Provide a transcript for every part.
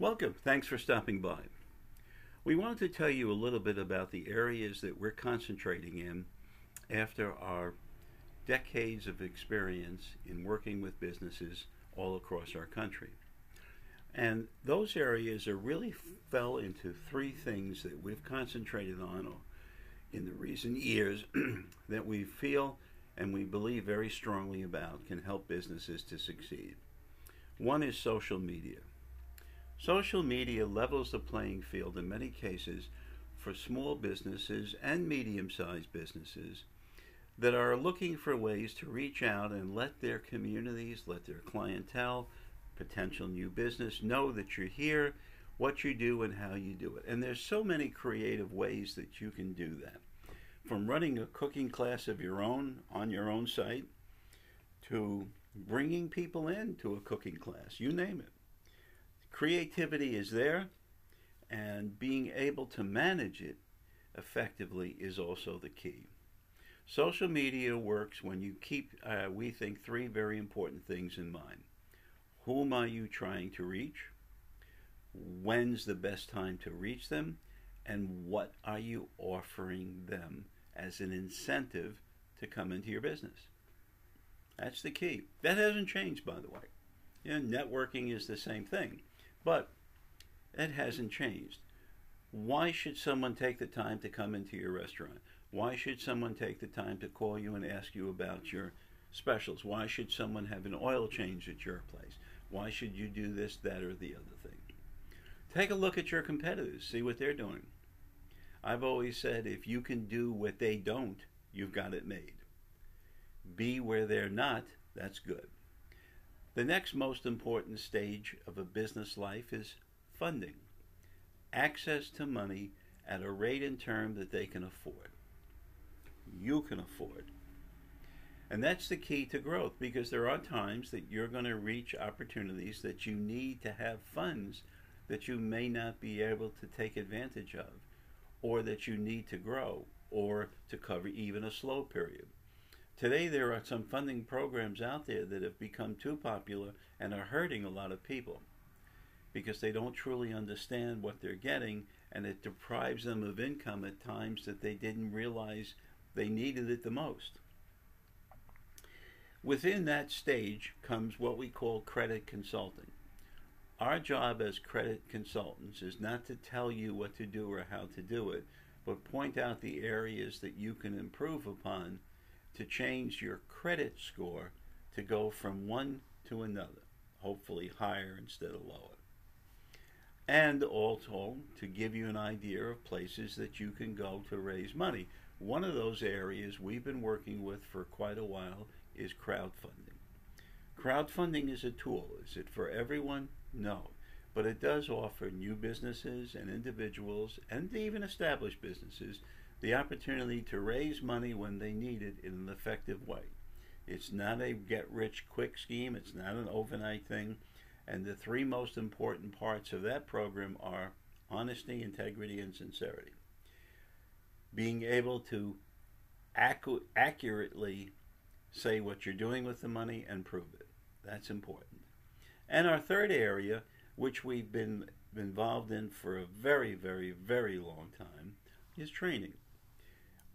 Welcome. Thanks for stopping by. We wanted to tell you a little bit about the areas that we're concentrating in after our decades of experience in working with businesses all across our country. And those areas are really fell into three things that we've concentrated on in the recent years that we feel and we believe very strongly about can help businesses to succeed. One is social media. Social media levels the playing field in many cases for small businesses and medium sized businesses that are looking for ways to reach out and let their communities, let their clientele, potential new business know that you're here, what you do, and how you do it. And there's so many creative ways that you can do that. From running a cooking class of your own on your own site to bringing people in to a cooking class, you name it. Creativity is there, and being able to manage it effectively is also the key. Social media works when you keep, uh, we think, three very important things in mind. Whom are you trying to reach? When's the best time to reach them? And what are you offering them as an incentive to come into your business? That's the key. That hasn't changed, by the way. Yeah, networking is the same thing, but it hasn't changed. Why should someone take the time to come into your restaurant? Why should someone take the time to call you and ask you about your specials? Why should someone have an oil change at your place? Why should you do this, that, or the other thing? Take a look at your competitors, see what they're doing. I've always said if you can do what they don't, you've got it made. Be where they're not, that's good. The next most important stage of a business life is funding access to money at a rate and term that they can afford. You can afford. And that's the key to growth because there are times that you're going to reach opportunities that you need to have funds that you may not be able to take advantage of, or that you need to grow, or to cover even a slow period. Today, there are some funding programs out there that have become too popular and are hurting a lot of people because they don't truly understand what they're getting and it deprives them of income at times that they didn't realize they needed it the most. Within that stage comes what we call credit consulting. Our job as credit consultants is not to tell you what to do or how to do it, but point out the areas that you can improve upon to change your credit score to go from one to another, hopefully higher instead of lower. And also to give you an idea of places that you can go to raise money. One of those areas we've been working with for quite a while is crowdfunding. Crowdfunding is a tool. Is it for everyone? No. But it does offer new businesses and individuals and even established businesses the opportunity to raise money when they need it in an effective way. It's not a get rich quick scheme, it's not an overnight thing. And the three most important parts of that program are honesty, integrity, and sincerity. Being able to accu- accurately say what you're doing with the money and prove it. That's important. And our third area, which we've been involved in for a very, very, very long time, is training.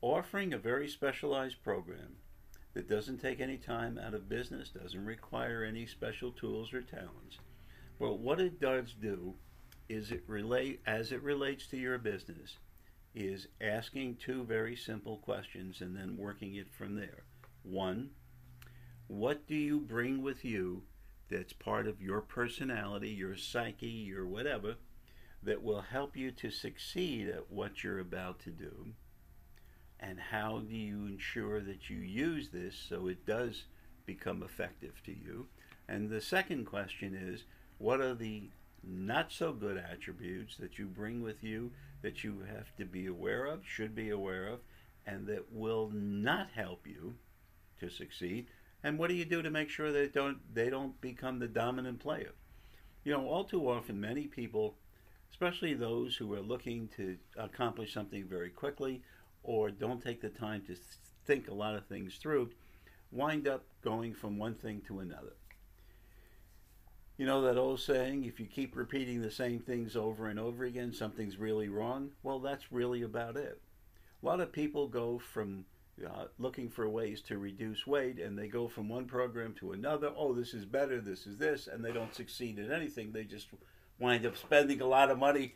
Offering a very specialized program that doesn't take any time out of business, doesn't require any special tools or talents. But what it does do is it relate as it relates to your business is asking two very simple questions and then working it from there. One, what do you bring with you that's part of your personality, your psyche, your whatever, that will help you to succeed at what you're about to do? And how do you ensure that you use this so it does become effective to you? And the second question is what are the not so good attributes that you bring with you that you have to be aware of, should be aware of, and that will not help you to succeed? And what do you do to make sure they don't they don't become the dominant player? You know, all too often, many people, especially those who are looking to accomplish something very quickly or don't take the time to think a lot of things through, wind up going from one thing to another. You know that old saying, if you keep repeating the same things over and over again, something's really wrong? Well, that's really about it. A lot of people go from uh, looking for ways to reduce weight and they go from one program to another. Oh, this is better, this is this, and they don't succeed in anything. They just wind up spending a lot of money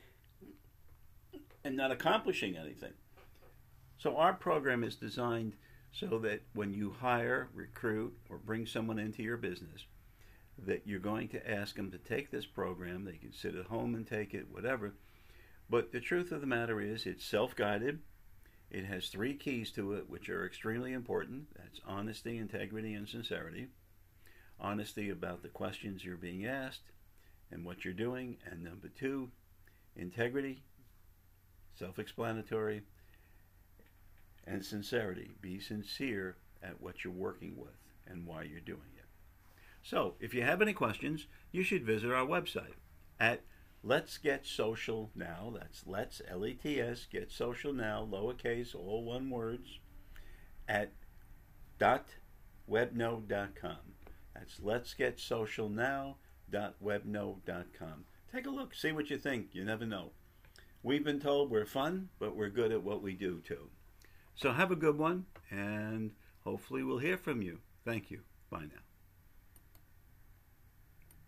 and not accomplishing anything. So, our program is designed so that when you hire, recruit, or bring someone into your business, that you're going to ask them to take this program. They can sit at home and take it, whatever. But the truth of the matter is, it's self guided. It has three keys to it, which are extremely important that's honesty, integrity, and sincerity. Honesty about the questions you're being asked and what you're doing. And number two, integrity, self explanatory, and sincerity. Be sincere at what you're working with and why you're doing it. So, if you have any questions, you should visit our website at Let's Get Social Now. That's Let's, L E T S, Get Social Now, lowercase, all one words, at dot webno.com. That's Let's Get Social Now dot webno.com. Take a look, see what you think. You never know. We've been told we're fun, but we're good at what we do too. So have a good one, and hopefully we'll hear from you. Thank you. Bye now.